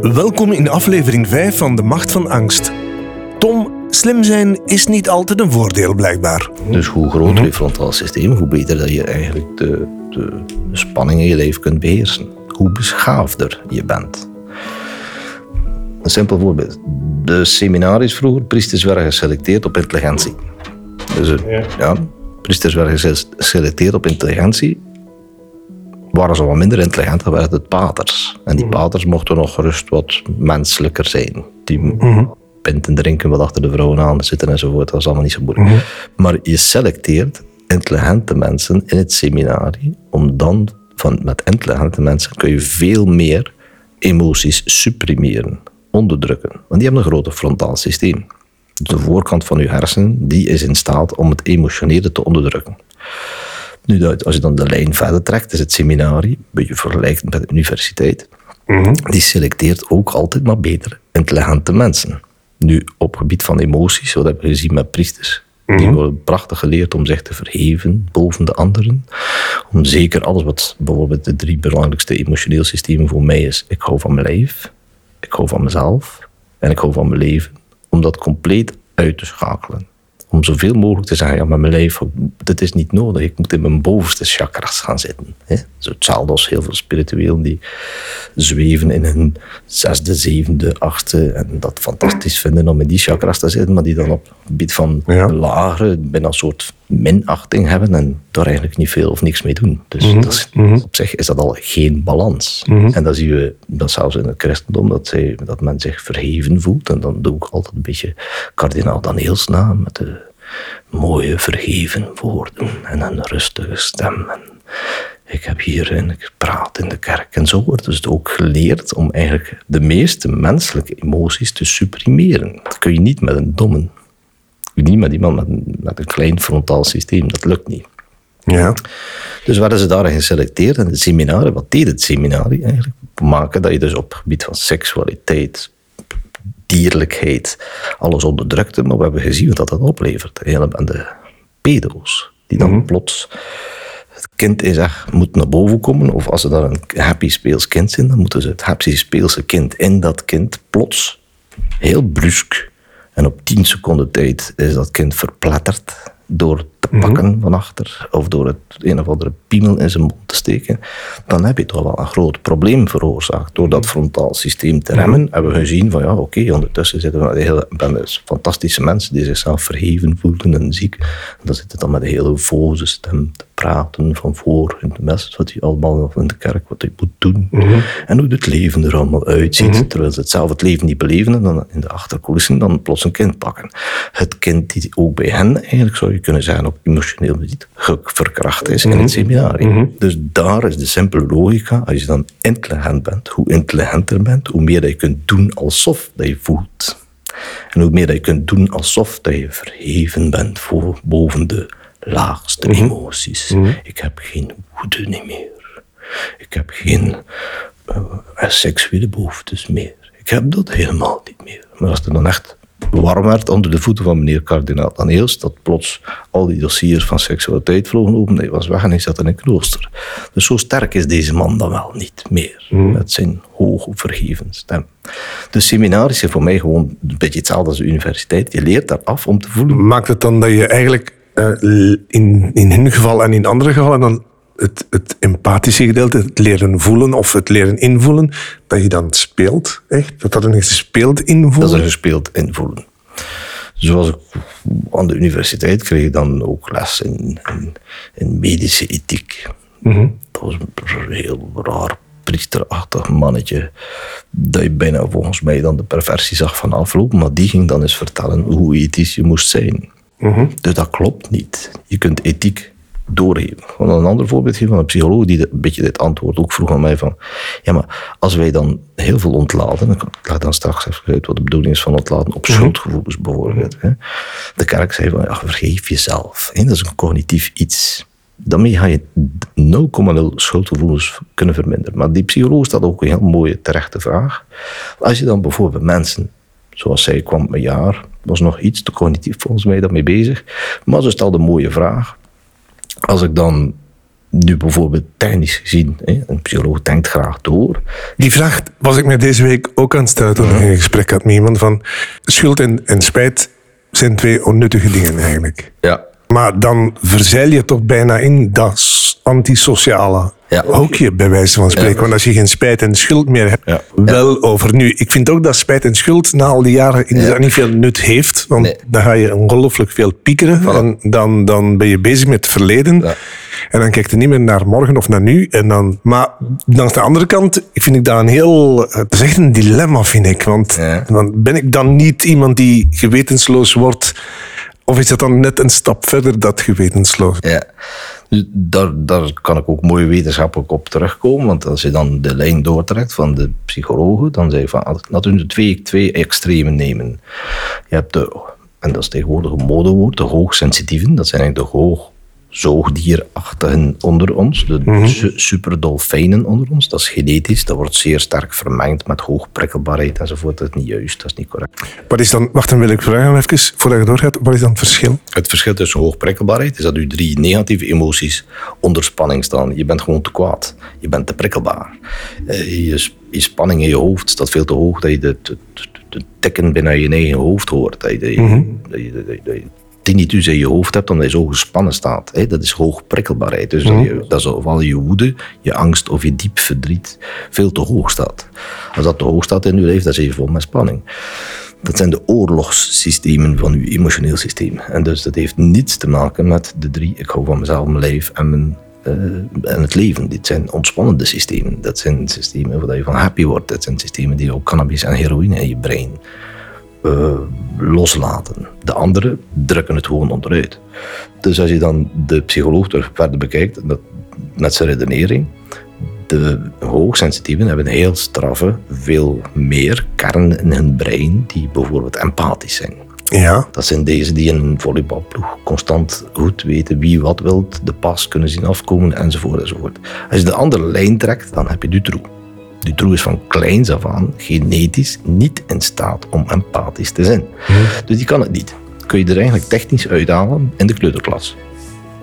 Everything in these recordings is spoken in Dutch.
Welkom in aflevering 5 van De Macht van Angst. Tom, slim zijn is niet altijd een voordeel blijkbaar. Dus hoe groter je frontaal systeem, hoe beter dat je eigenlijk de, de, de spanning in je leven kunt beheersen. Hoe beschaafder je bent. Een simpel voorbeeld. De seminaries vroeger, priesters werden geselecteerd op intelligentie. Dus eh, ja. Priesters werden geselecteerd op intelligentie. Waren ze wat minder intelligent, dan werden het paters. En die paters mochten nog gerust wat menselijker zijn. Die pinten drinken, wat achter de vrouwen aan zitten enzovoort. Dat was allemaal niet zo moeilijk. Maar je selecteert intelligente mensen in het seminarie, om dan van, met intelligente mensen kun je veel meer emoties supprimeren, onderdrukken. Want die hebben een groter frontaal systeem. De voorkant van je hersenen die is in staat om het emotionele te onderdrukken. Nu, als je dan de lijn verder trekt, is het seminarie, een beetje vergelijkend met de universiteit, die selecteert ook altijd maar beter intelligente mensen. Nu, op gebied van emoties, wat hebben we gezien met priesters, die worden prachtig geleerd om zich te verheven boven de anderen. Om zeker alles wat bijvoorbeeld de drie belangrijkste emotioneel systemen voor mij is. Ik hou van mijn lijf, ik hou van mezelf en ik hou van mijn leven. Om dat compleet uit te schakelen. Om zoveel mogelijk te zeggen, ja, maar mijn lijf, dit is niet nodig. Ik moet in mijn bovenste chakras gaan zitten. Hè? Zo hetzelfde als heel veel spirituelen die zweven in hun zesde, zevende, achtste en dat fantastisch vinden om in die chakras te zitten, maar die dan op het gebied van Ja. lagere, bijna een soort minachting hebben en daar eigenlijk niet veel of niks mee doen. Dus dat is, op zich is dat al geen balans. En dan zien we dat zelfs in het christendom, dat, zij, dat men zich verheven voelt. En dan doe ik altijd een beetje kardinaal Daniels na, met de mooie verheven woorden en een rustige stem. En ik heb hier en ik praat in de kerk. En zo wordt dus ook geleerd om eigenlijk de meeste menselijke emoties te supprimeren. Dat kun je niet met een domme. Kun je niet met iemand met een, met een klein frontaal systeem. Dat lukt niet. Ja. Dus werden ze daarin geselecteerd. En het seminarie, wat deed het seminarie eigenlijk? Maken dat je dus op het gebied van seksualiteit, dierlijkheid, alles onderdrukte. Maar we hebben gezien wat dat oplevert. En de pedo's, die dan plots... Het kind is echt, moet naar boven komen. Of als ze daar een happy speels kind zijn, dan moeten ze het happy speelse kind in dat kind plots, heel brusk, en op 10 seconden tijd is dat kind verpletterd door te pakken van achter of door het een of andere piemel in zijn mond te steken, dan heb je toch wel een groot probleem veroorzaakt. Door dat frontaal systeem te remmen hebben we gezien van ja, oké, ondertussen zitten we met hele, ben dus fantastische mensen die zichzelf verheven voelden en ziek. En dan zitten dan met een hele voze stem te praten van voor in de mes, wat hij allemaal in de kerk, wat hij moet doen. En hoe het leven er allemaal uitziet, terwijl ze het zelf het leven niet beleven en dan in de achtercoulissen dan plots een kind pakken. Het kind die ook bij hen, eigenlijk zou je kunnen zeggen, op emotioneel gebied ge- verkracht is in het seminarie. Dus daar is de simpele logica, als je dan intelligent bent, hoe intelligenter bent, hoe meer dat je kunt doen alsof dat je voelt. En hoe meer dat je kunt doen alsof dat je verheven bent voor boven de laagste emoties. Ik heb geen woede niet meer. Ik heb geen eh, seksuele behoeftes meer. Ik heb dat helemaal niet meer. Maar als het dan echt warm werd onder de voeten van meneer kardinaal Daniels, dat plots al die dossiers van seksualiteit vlogen open, hij was weg en hij zat in een klooster. Dus zo sterk is deze man dan wel niet meer, met zijn hoge verheven stem. De seminaries zijn voor mij gewoon een beetje hetzelfde als de universiteit. Je leert daar af om te voelen. Maakt het dan dat je eigenlijk eh, in, in hun geval en in andere gevallen dan het, het empathische gedeelte, het leren voelen of het leren invoelen, dat je dan speelt, echt? Dat dat een gespeeld Dat invoelen? is een gespeeld invoelen. Zoals ik aan de universiteit kreeg ik dan ook les in, in, in medische ethiek. Dat was een heel raar priesterachtig mannetje. Dat je bijna volgens mij dan de perversie zag van aflopen. Maar die ging dan eens vertellen hoe ethisch je moest zijn. Dus dat klopt niet. Je kunt ethiek doorgeven. Ik ga een ander voorbeeld geven van een psycholoog die een beetje dit antwoord ook vroeg aan mij van ja, maar als wij dan heel veel ontladen, ik leg dan straks even uit wat de bedoeling is van ontladen, op schuldgevoelens bijvoorbeeld. Hè. De kerk zei van ja, vergeef jezelf. Hè. Dat is een cognitief iets. Daarmee ga je 0,0 schuldgevoelens kunnen verminderen. Maar die psycholoog stelt ook een heel mooie terechte vraag. Als je dan bijvoorbeeld mensen Zoals zij kwam een jaar, was nog iets te cognitief volgens mij daarmee bezig. Maar ze stelde een mooie vraag. Als ik dan nu bijvoorbeeld technisch gezien, een psycholoog denkt graag door. Die vraag was ik mij deze week ook aan het stellen toen ik een gesprek had met iemand van schuld en, en spijt zijn twee onnuttige dingen eigenlijk. Ja. Maar dan verzeil je toch bijna in dat antisociale Ja. hoekje, bij wijze van spreken. Want als je geen spijt en schuld meer hebt, Ja. wel over nu. Ik vind ook dat spijt en schuld na al die jaren inderdaad niet veel nut heeft. Want Nee. dan ga je ongelooflijk veel piekeren. En dan, dan ben je bezig met het verleden. En dan kijk je niet meer naar morgen of naar nu. En dan, maar langs de andere kant vind ik dat een heel... Het is echt een dilemma, vind ik. Want ben ik dan niet iemand die gewetensloos wordt... Of is dat dan net een stap verder, dat gewetensloos? Ja. Daar, daar kan ik ook mooi wetenschappelijk op terugkomen. Want als je dan de lijn doortrekt van de psychologen, dan zeg je van, laten we twee, twee extremen nemen. Je hebt de, en dat is tegenwoordig een modewoord, de hoogsensitieven. Dat zijn eigenlijk de hoog zoogdierachtigen onder ons, de su- superdolfijnen onder ons. Dat is genetisch, dat wordt zeer sterk vermengd met hoog prikkelbaarheid enzovoort. Dat is niet juist, dat is niet correct. Wat is dan... Wacht, dan wil ik vragen even, voordat je doorgaat. Wat is dan het verschil? Het verschil tussen hoogprikkelbaarheid is dat je drie negatieve emoties onder spanning staan. Je bent gewoon te kwaad. Je bent te prikkelbaar. Eh, Je, spanning in je hoofd staat veel te hoog dat je de, de, de- de tikken binnen je eigen hoofd hoort. Dat je, dat dat je tinnitus in je hoofd hebt omdat je zo gespannen staat. hè. Dat is hoogprikkelbaarheid. Dus dat, je, dat is ofwel je woede, je angst of je diep verdriet veel te hoog staat. Als dat te hoog staat in je leven, dan zit je vol met spanning. Dat zijn de oorlogssystemen van uw emotioneel systeem. En dus dat heeft niets te maken met de drie, ik hou van mezelf, mijn lijf en, mijn, eh, en het leven. Dit zijn ontspannende systemen. Dat zijn systemen waar je van happy wordt. Dat zijn systemen die ook cannabis en heroïne in je brein eh, loslaten. De anderen drukken het gewoon onderuit. Dus als je dan de psycholoog terug verder bekijkt, dat, met zijn redenering, de hoogsensitieven hebben heel straffe, veel meer kernen in hun brein die bijvoorbeeld empathisch zijn. Ja. Dat zijn deze die in een volleybalploeg constant goed weten wie wat wilt, de pas kunnen zien afkomen enzovoort enzovoort. Als je de andere lijn trekt, dan heb je Dutroux. Dutroux is van kleins af aan genetisch niet in staat om empathisch te zijn. Dus die kan het niet. Kun je er eigenlijk technisch uithalen in de kleuterklas.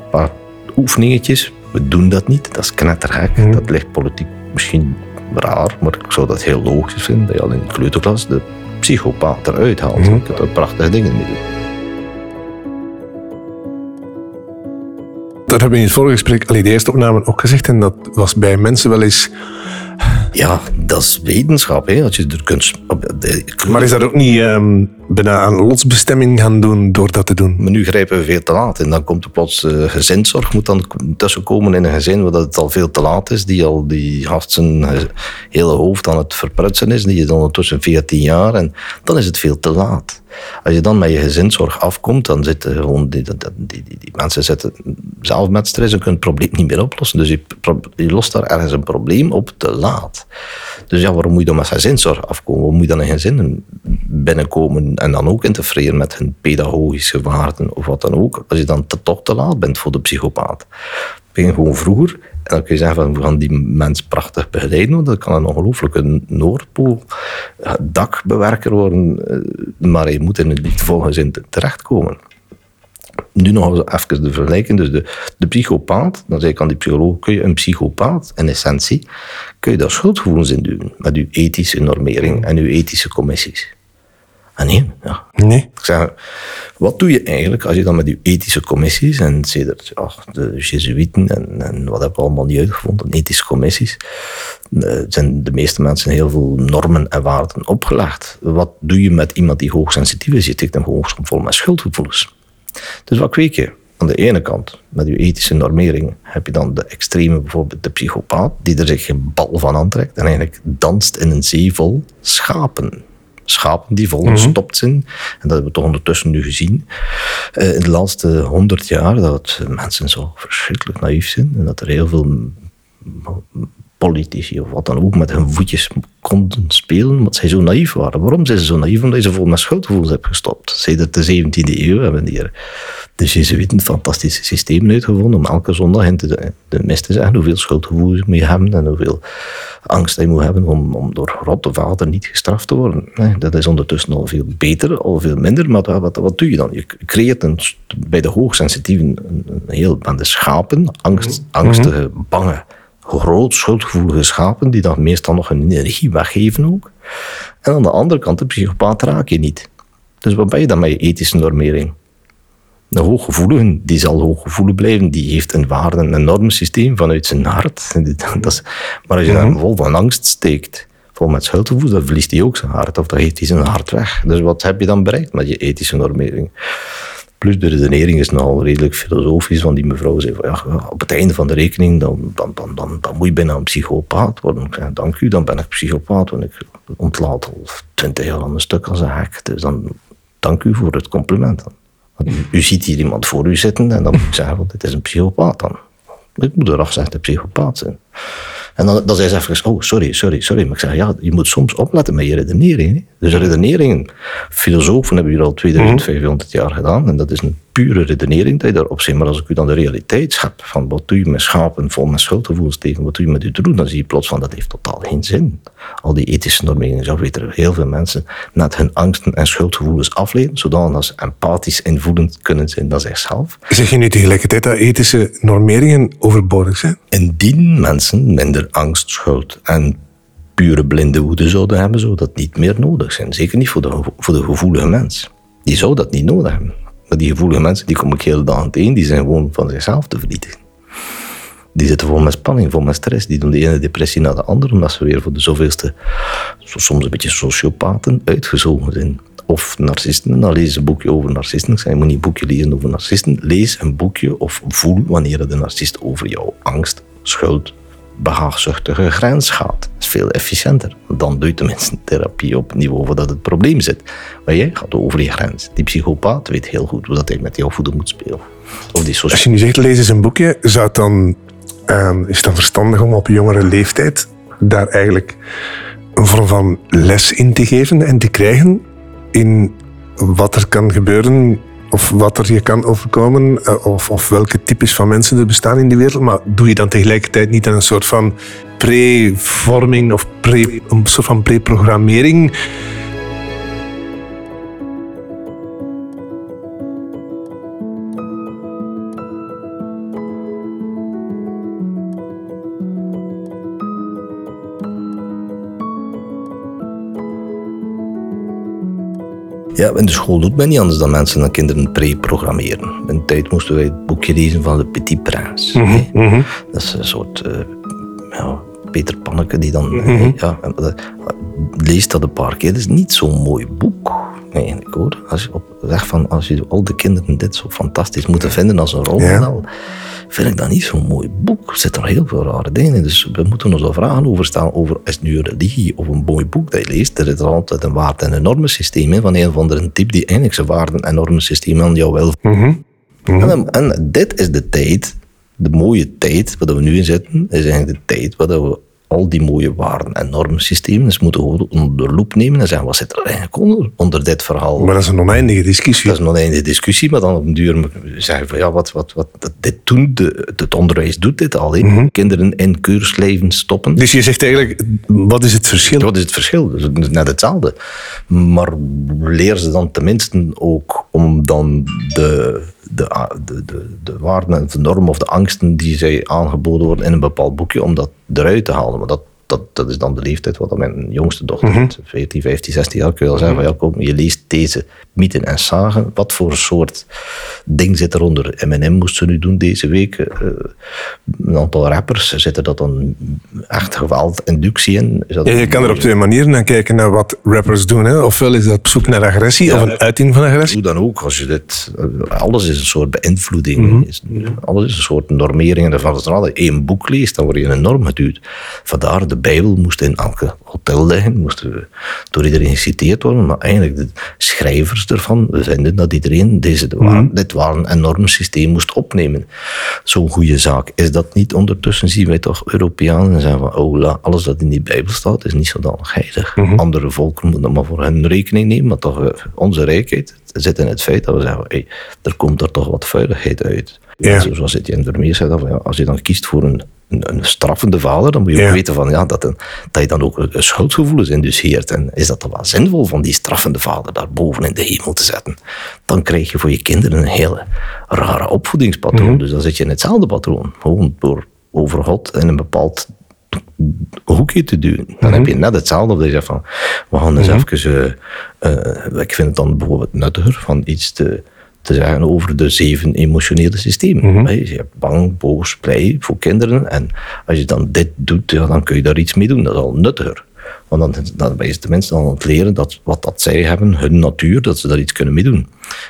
Een paar oefeningetjes, we doen dat niet, dat is knettergek. Dat ligt politiek misschien raar, maar ik zou dat heel logisch vinden, dat je al in de kleuterklas de psychopaat eruit haalt. Je kunt er prachtige dingen mee doen. Dat hebben we in het vorige gesprek, allee, de eerste opname ook gezegd. En dat was bij mensen wel eens... Ja, dat is wetenschap. Hè? Als je er kunt... Maar is dat ook niet ehm, bijna aan lotsbestemming gaan doen door dat te doen? Maar nu grijpen we veel te laat. En dan komt er plots eh, gezinszorg, moet dan tussenkomen in een gezin waar het al veel te laat is. Die al die gast zijn eh, hele hoofd aan het verprutsen is. Die is ondertussen 14 jaar. En dan is het veel te laat. Als je dan met je gezinszorg afkomt, dan zitten gewoon die, die, die, die, mensen zitten zelf met stress en kunnen het probleem niet meer oplossen. Dus je, lost daar ergens een probleem op te laat. Dus ja, waarom moet je dan met gezinszorg afkomen? Waarom moet je dan in gezinnen binnenkomen en dan ook interfereren met hun pedagogische waarden of wat dan ook? Als je dan te, toch te laat bent voor de psychopaat. Begin gewoon vroeger en dan kun je zeggen van we gaan die mens prachtig begeleiden, want dat kan een ongelooflijke Noordpool eh, dakbewerker worden, eh, maar je moet in het liefdevolle gezin te- terechtkomen. Nu nog even de vergelijking. Dus de, de psychopaat, dan zei ik aan die psycholoog, kun je een psychopaat, in essentie, kun je daar schuldgevoelens in doen met uw ethische normering en uw ethische commissies. En nee, ja. Nee. Ik zeg, wat doe je eigenlijk als je dan met je ethische commissies, en sedert ja, de Jezuïeten en, en wat hebben we allemaal niet uitgevonden, ethische commissies, eh, zijn de meeste mensen heel veel normen en waarden opgelegd. Wat doe je met iemand die hoogsensitief is? Je steekt hem gewoon vol met schuldgevoelens. Dus wat kweek je? Aan de ene kant, met je ethische normering, heb je dan de extreme, bijvoorbeeld de psychopaat, die er zich geen bal van aantrekt en eigenlijk danst in een zee vol schapen. Schapen die vol gestopt zijn. En dat hebben we toch ondertussen nu gezien. eh, in de laatste honderd jaar dat mensen zo verschrikkelijk naïef zijn. En dat er heel veel politici of wat dan ook met hun voetjes konden spelen, omdat zij zo naïef waren. Waarom zijn ze zo naïef? Omdat ze vol met schuldgevoelens hebt gestopt. Sedert de 17e eeuw hebben hier de Jezuïeten fantastische systemen uitgevonden om elke zondag in de, de mis te zeggen hoeveel schuldgevoelens moet je hebben en hoeveel angst je moet hebben om, om door rotte vader niet gestraft te worden. Nee, dat is ondertussen al veel beter, al veel minder, maar wat, wat doe je dan? Je creëert een, bij de hoogsensitieven een, een heel bende schapen, angst, angstige, bange groot schuldgevoelige schapen, die dan meestal nog een energie weggeven ook. En aan de andere kant, de psychopaat raak je niet. Dus wat ben je dan met je ethische normering? De hooggevoelige, die zal hooggevoelig blijven, die heeft een waarde, een enorm systeem vanuit zijn hart. Dat is, maar als je mm vol van angst steekt, vol met schuldgevoel, dan verliest hij ook zijn hart, of dan heeft hij zijn hart weg. Dus wat heb je dan bereikt met je ethische normering? Plus de redenering is nogal redelijk filosofisch, want die mevrouw zei van ja, op het einde van de rekening dan, dan, dan, dan, dan moet je bijna een psychopaat worden. Ik zei, dank u, dan ben ik psychopaat, want ik ontlaat al twintig jaar aan een stuk als een hek. Dus dan dank u voor het compliment. U, u, ziet hier iemand voor u zitten en dan moet ik zeggen, dit is een psychopaat dan. Ik moet eraf zeggen, de psychopaat zijn. En dan, dan zei ze even, oh, sorry, sorry, sorry. Maar ik zeg, ja, je moet soms opletten met je redenering. Dus redeneringen, filosofen hebben hier al 2500 jaar gedaan. En dat is een pure redenering je daarop zit. Maar als ik u dan de realiteit schep, van wat doe je met schapen vol met schuldgevoelens tegen, wat doe je met uw droen, dan zie je plots van, dat heeft totaal geen zin. Al die ethische normeringen, zo weten heel veel mensen net hun angsten en schuldgevoelens afleren, zodat ze empathisch en voelend kunnen zijn dan zichzelf. Zeg je nu tegelijkertijd dat ethische normeringen overbodig zijn? Indien mensen minder angst, schuld en pure blinde woede zouden hebben, zou dat niet meer nodig zijn. Zeker niet voor de, voor de gevoelige mens. Die zou dat niet nodig hebben. Maar die gevoelige mensen, die kom ik heel dag aan die zijn gewoon van zichzelf te vernietigen. Die zitten vol met spanning, vol met stress. Die doen de ene depressie na de andere, omdat ze weer voor de zoveelste, soms een beetje sociopaten, uitgezogen zijn. Of narcisten. Dan lees een boekje over narcisten. Ik zei, je moet niet een boekje lezen over narcisten. Lees een boekje of voel wanneer de narcist over jouw angst, schuld, behaagzuchtige grens gaat. Dat is veel efficiënter. Dan doe je tenminste therapie op het niveau waar het probleem zit. Maar jij gaat over die grens. Die psychopaat weet heel goed hoe dat hij met jouw voeden moet spelen. Of die Als je nu zegt, lees eens een boekje, zou het dan, uh, is het dan verstandig om op jongere leeftijd daar eigenlijk een vorm van les in te geven en te krijgen in wat er kan gebeuren of wat er je kan overkomen, eh, of, of welke types van mensen er bestaan in de wereld. Maar doe je dan tegelijkertijd niet aan een soort van pre-vorming of pre, een soort van pre-programmering? Ja, in de school doet men niet anders dan mensen en kinderen pre-programmeren. In de tijd moesten wij het boekje lezen van de Petit Prince. Mm -hmm. Dat is een soort uh, ja, Peter Panneke die dan... Mm -hmm. ja, leest dat een paar keer. Dat is niet zo'n mooi boek, eigenlijk hoor. Als je op, zeg van, als je al de kinderen dit zo fantastisch moeten vinden als een rolmodel... Ja vind ik dat niet zo'n mooi boek. Er zitten er heel veel rare dingen in. Dus we moeten ons al vragen over stellen over is het nu een religie of een mooi boek dat je leest. Er is er altijd een waarde- en een normensysteem in van een of andere type die eigenlijk zijn waarden- en normensysteem aan jou wil. Mm -hmm. Mm -hmm. en, en, dit is de tijd, de mooie tijd waar we nu in zitten, is eigenlijk de tijd waar we al die mooie waarden en normensystemen dus moeten we onder de loep nemen en zeggen, wat zit er eigenlijk onder, onder dit verhaal? Maar dat is een oneindige discussie. Dat is een oneindige discussie, maar dan op een duur zeggen van, ja, wat, wat, wat, dit doen, de, het onderwijs doet dit al. Mm -hmm. Kinderen in keurslijven stoppen. Dus je zegt eigenlijk, wat is het verschil? Wat is het verschil? Het is net hetzelfde. Maar leren ze dan tenminste ook om dan de de, de, de, de waarden, de normen of de angsten die zij aangeboden worden in een bepaald boekje, om dat eruit te halen. Maar dat, dat, dat is dan de leeftijd wat mijn jongste dochter, mm -hmm. 14, 15, 16 jaar, kun je al zeggen van ja, kom, je leest deze mythen en zagen. Wat voor soort ding zit eronder? M&M moest ze nu doen deze week. Uh, een aantal rappers, zitten dat dan echt geweld inductie in? ja, je kan er op twee manieren naar kijken naar wat rappers doen. Hè? Ofwel is dat op zoek naar agressie ja, of een uiting van agressie. Hoe dan ook, als je dit, alles is een soort beïnvloeding. Mm -hmm. Alles is een soort normering. En als je één boek leest, dan word je een norm geduwd. Vandaar de de Bijbel moest in elke hotel liggen, moest door iedereen geciteerd worden. Maar eigenlijk de schrijvers ervan vinden dat iedereen deze, mm dit waren een enorm systeem moest opnemen. Zo'n goede zaak. Is dat niet ondertussen, zien wij toch Europeanen en zeggen van, oh, alles dat in die Bijbel staat is niet zodanig heilig. Mhm. Andere volken moeten dat maar voor hun rekening nemen, maar toch eh, onze rijkheid zit in het feit dat we zeggen, hey, er komt er toch wat vuiligheid uit. Ja. Zoals het in Vermeer zei, ja, als je dan kiest voor een, een, straffende vader, dan moet je ook weten van, ja, dat, een, dat je dan ook een schuldgevoelens induceert. En is dat dan wel zinvol van die straffende vader daar boven in de hemel te zetten? Dan krijg je voor je kinderen een hele rare opvoedingspatroon. Mhm. Dus dan zit je in hetzelfde patroon. Gewoon door over God in een bepaald hoekje te duwen. Dan heb je mhm. net hetzelfde. Dat je zegt van, we gaan eens mm even... Uh, ik vind het dan bijvoorbeeld nuttiger van iets te te zeggen over de zeven emotionele systemen. Mm Je hebt bang, boos, blij voor kinderen. En als je dan dit doet, ja, dan kun je daar iets mee doen. Dat is al nuttiger. Want dan, dan ben je tenminste aan het leren dat wat dat zij hebben, hun natuur, dat ze daar iets kunnen mee doen.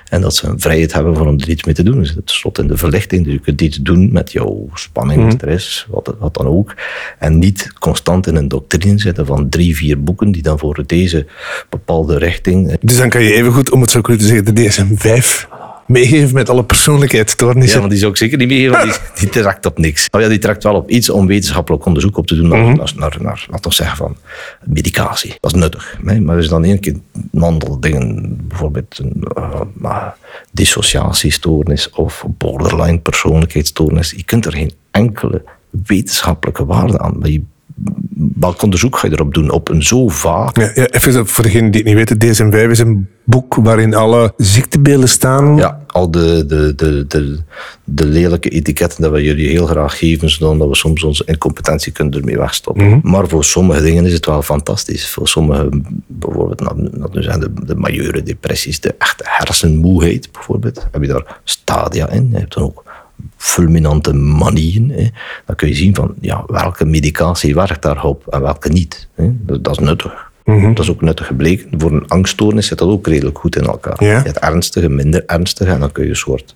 En dat ze een vrijheid hebben om er iets mee te doen. Dus het slot in de verlichting. Dus je kunt iets doen met jouw spanning, mm stress, wat, wat dan ook. En niet constant in een doctrine zitten van drie, vier boeken die dan voor deze bepaalde richting. Dus dan kan je even goed, om het zo goed te zeggen, de DSM-5 meegeven met alle persoonlijkheidsstoornissen. Ja, maar die zou ik zeker niet meegeven, want die, die trekt op niks. Oh ja, die trekt wel op iets om wetenschappelijk onderzoek op te doen naar, mm naar, naar, naar laten we zeggen, van medicatie. Dat is nuttig. Maar er is dan één keer een aantal dingen, bijvoorbeeld een uh, dissociatiestoornis of borderline persoonlijkheidsstoornis. Je kunt er geen enkele wetenschappelijke waarde aan. Maar je welk onderzoek ga je erop doen? Op een zo vaak... Ja, ja, even voor degenen die het niet weten, DSM-5 is een boek waarin alle ziektebeelden staan. Ja, al de, de, de, de, de lelijke etiketten dat we jullie heel graag geven, zodat we soms onze incompetentie kunnen ermee wegstoppen. Mhm. Maar voor sommige dingen is het wel fantastisch. Voor sommige, bijvoorbeeld, nou, nu zijn de, de majeure depressies, de echte hersenmoeheid bijvoorbeeld, heb je daar stadia in. Je hebt dan ook fulminante manieën. Hè. Dan kun je zien van ja, welke medicatie werkt daarop en welke niet. Hè. Dat, dat, is nuttig. Mhm. Dat is ook nuttig gebleken. Voor een angststoornis zit dat ook redelijk goed in elkaar. Je hebt ernstige, minder ernstige en dan kun je een soort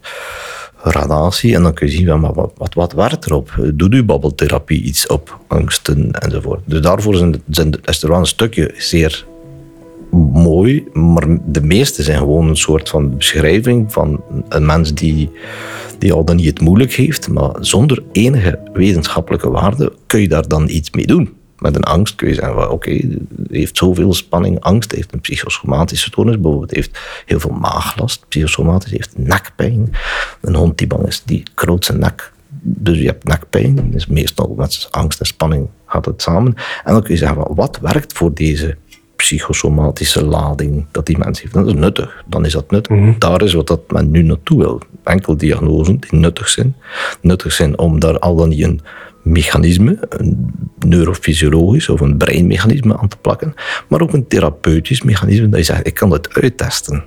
gradatie en dan kun je zien van, wat, wat, wat werkt erop? Doet uw babbeltherapie iets op angsten enzovoort? Dus daarvoor zijn, zijn, is er wel een stukje zeer mooi, maar de meeste zijn gewoon een soort van beschrijving van een mens die, die al dan niet het moeilijk heeft, maar zonder enige wetenschappelijke waarde kun je daar dan iets mee doen. Met een angst kun je zeggen, oké, okay, heeft zoveel spanning, angst, heeft een psychosomatische stoornis, bijvoorbeeld heeft heel veel maaglast, psychosomatisch, heeft nekpijn. Een hond die bang is, die kroot zijn nek dus je hebt nekpijn, is meestal met angst en spanning gaat het samen. En dan kun je zeggen, wat werkt voor deze psychosomatische lading dat die mens heeft. Dat is nuttig. Dan is dat nuttig. Mhm. Daar is wat dat men nu naartoe wil. Enkel diagnoses die nuttig zijn. Nuttig zijn om daar al dan niet een mechanisme, een neurofysiologisch of een breinmechanisme aan te plakken, maar ook een therapeutisch mechanisme dat je zegt, ik kan het uittesten.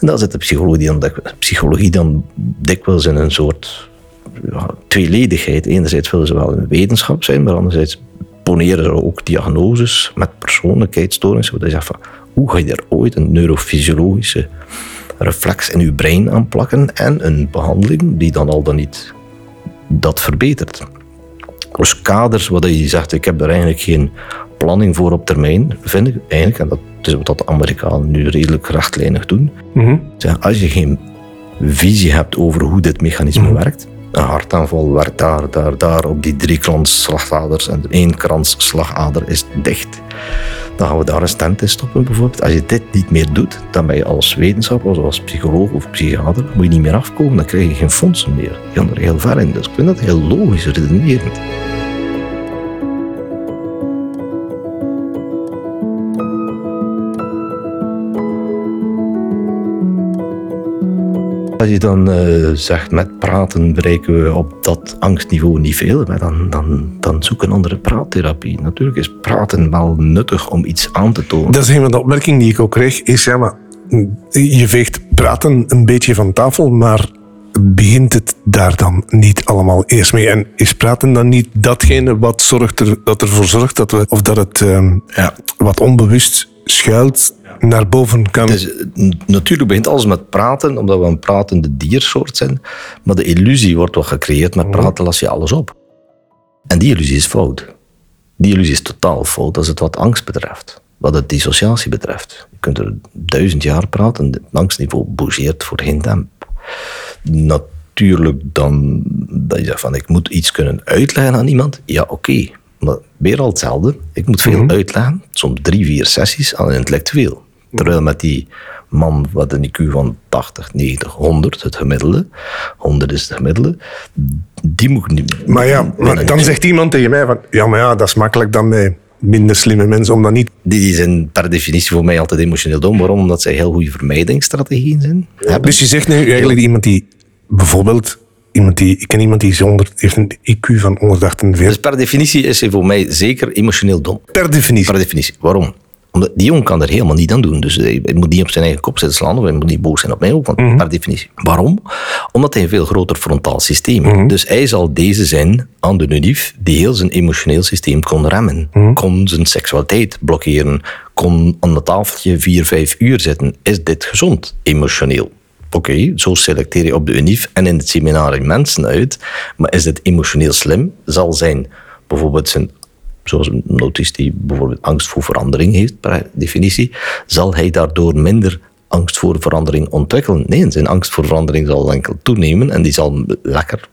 En daar zit de psychologie dan, psychologie dan dikwijls in een soort ja, tweeledigheid. Enerzijds willen ze wel een wetenschap zijn, maar anderzijds poneren er ook diagnoses met persoonlijkheidsstoornissen. Waar je zegt van, hoe ga je er ooit een neurofysiologische reflex in je brein aan plakken en een behandeling die dan al dan niet dat verbetert. Dus kaders waar je zegt, ik heb er eigenlijk geen planning voor op termijn, vind ik eigenlijk, en dat is wat de Amerikanen nu redelijk rechtlijnig doen, mm als je geen visie hebt over hoe dit mechanisme mhm. werkt, een hartaanval werkt daar, daar, daar op die drie krans slagaders en één krans slagader is dicht. Dan gaan we daar een stent in stoppen bijvoorbeeld. Als je dit niet meer doet, dan ben je als wetenschapper, als psycholoog of psychiater, moet je niet meer afkomen. Dan krijg je geen fondsen meer. Je kan er heel ver in. Dus ik vind dat heel logisch redenerend. Als je dan uh, zegt met praten bereiken we op dat angstniveau niet veel, maar dan, dan, dan zoek een andere praattherapie. Natuurlijk is praten wel nuttig om iets aan te tonen. Dat is een van de opmerkingen die ik ook kreeg, is ja, maar je veegt praten een beetje van tafel, maar begint het daar dan niet allemaal eerst mee? En is praten dan niet datgene wat zorgt er, dat ervoor zorgt dat we, of dat het um, ja. wat onbewust schuilt naar boven kan. Dus, natuurlijk begint alles met praten, omdat we een pratende diersoort zijn. Maar de illusie wordt wel gecreëerd met praten las je alles op. En die illusie is fout. Die illusie is totaal fout als het wat angst betreft. Wat het dissociatie betreft. Je kunt er duizend jaar praten, het angstniveau bougeert voor geen temp. Natuurlijk dan dat je zegt van ik moet iets kunnen uitleggen aan iemand. Ja, oké. Maar weer al hetzelfde. Ik moet veel uitleggen, soms drie, vier sessies aan een intellectueel. Terwijl met die man wat een IQ van 80, 90, 100, het gemiddelde, 100 is het gemiddelde, die moet niet. Maar ja, maar dan zegt iemand tegen mij van, ja, maar ja, dat is makkelijk dan bij minder slimme mensen om dat niet... Die, die zijn per definitie voor mij altijd emotioneel dom. Waarom? Omdat zij heel goede vermijdingsstrategieën zijn. hebben. Dus je zegt nu eigenlijk iemand die bijvoorbeeld... Iemand die, ik ken iemand die is 100, heeft een IQ van 148. Dus per definitie is hij voor mij zeker emotioneel dom. Per definitie. Per definitie. Waarom? Omdat die jongen kan er helemaal niet aan doen. Dus hij moet niet op zijn eigen kop zitten slaan. Of hij moet niet boos zijn op mij ook. Want Per definitie. Waarom? Omdat hij een veel groter frontaal systeem heeft. Dus hij zal deze zijn aan de unief die heel zijn emotioneel systeem kon remmen. Kon zijn seksualiteit blokkeren. Kon aan het tafeltje vier, vijf uur zitten. Is dit gezond? Emotioneel. Oké, zo selecteer je op de unief en in het seminarie mensen uit. Maar is dit emotioneel slim? Zal zijn bijvoorbeeld zijn zoals een die bijvoorbeeld angst voor verandering heeft, per definitie, zal hij daardoor minder angst voor verandering ontwikkelen. Nee, zijn angst voor verandering zal enkel toenemen en die zal lekker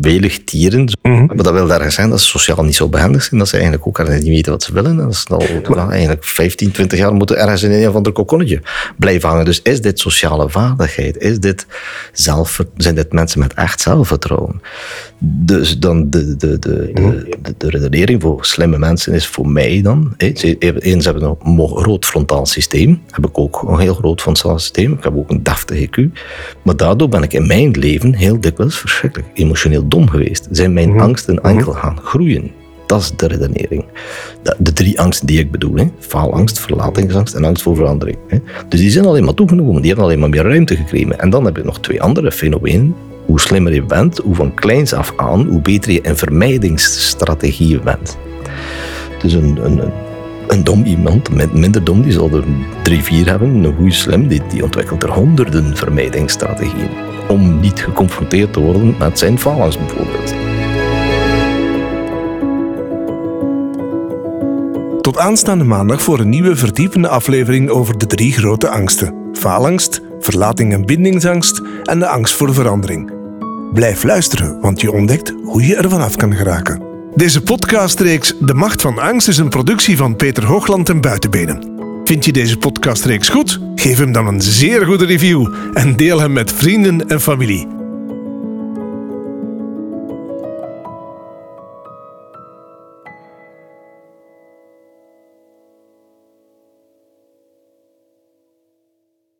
welig tieren. Maar dat wil ergens zijn dat ze sociaal niet zo behendig zijn, dat ze eigenlijk ook ergens niet weten wat ze willen. En dat ze al eigenlijk 15, 20 jaar moeten ergens in een of ander kokonnetje blijven hangen. Dus is dit sociale vaardigheid? Is dit zelf, zijn dit mensen met echt zelfvertrouwen? Dus dan de, de, de, de, de, de redenering voor slimme mensen is voor mij dan... Eens hebben we een groot frontaal systeem. Heb ik ook een heel groot frontaal systeem. Ik heb ook een deftige IQ. Maar daardoor ben ik in mijn leven heel dikwijls verschrikkelijk emotioneel dom geweest. Zijn mijn angsten enkel gaan groeien. Dat is de redenering. De, drie angsten die ik bedoel. Hè. Faalangst, verlatingsangst en angst voor verandering. Hè. Dus die zijn alleen maar toegenomen. Die hebben alleen maar meer ruimte gekregen. En dan heb je nog twee andere fenomenen. Hoe slimmer je bent, hoe van kleins af aan, hoe beter je in vermijdingsstrategieën bent. Dus een, een, een, dom iemand, min- minder dom, die zal er drie, vier hebben. Een goede slim, die, die ontwikkelt er honderden vermijdingsstrategieën. Om niet geconfronteerd te worden met zijn faalangst bijvoorbeeld. Tot aanstaande maandag voor een nieuwe verdiepende aflevering over de drie grote angsten. Faalangst, verlating en bindingsangst en de angst voor verandering. Blijf luisteren, want je ontdekt hoe je er vanaf kan geraken. Deze podcastreeks De Macht van Angst is een productie van Peter Hoogland en Buitenbenen. Vind je deze podcastreeks goed? Geef hem dan een zeer goede review en deel hem met vrienden en familie.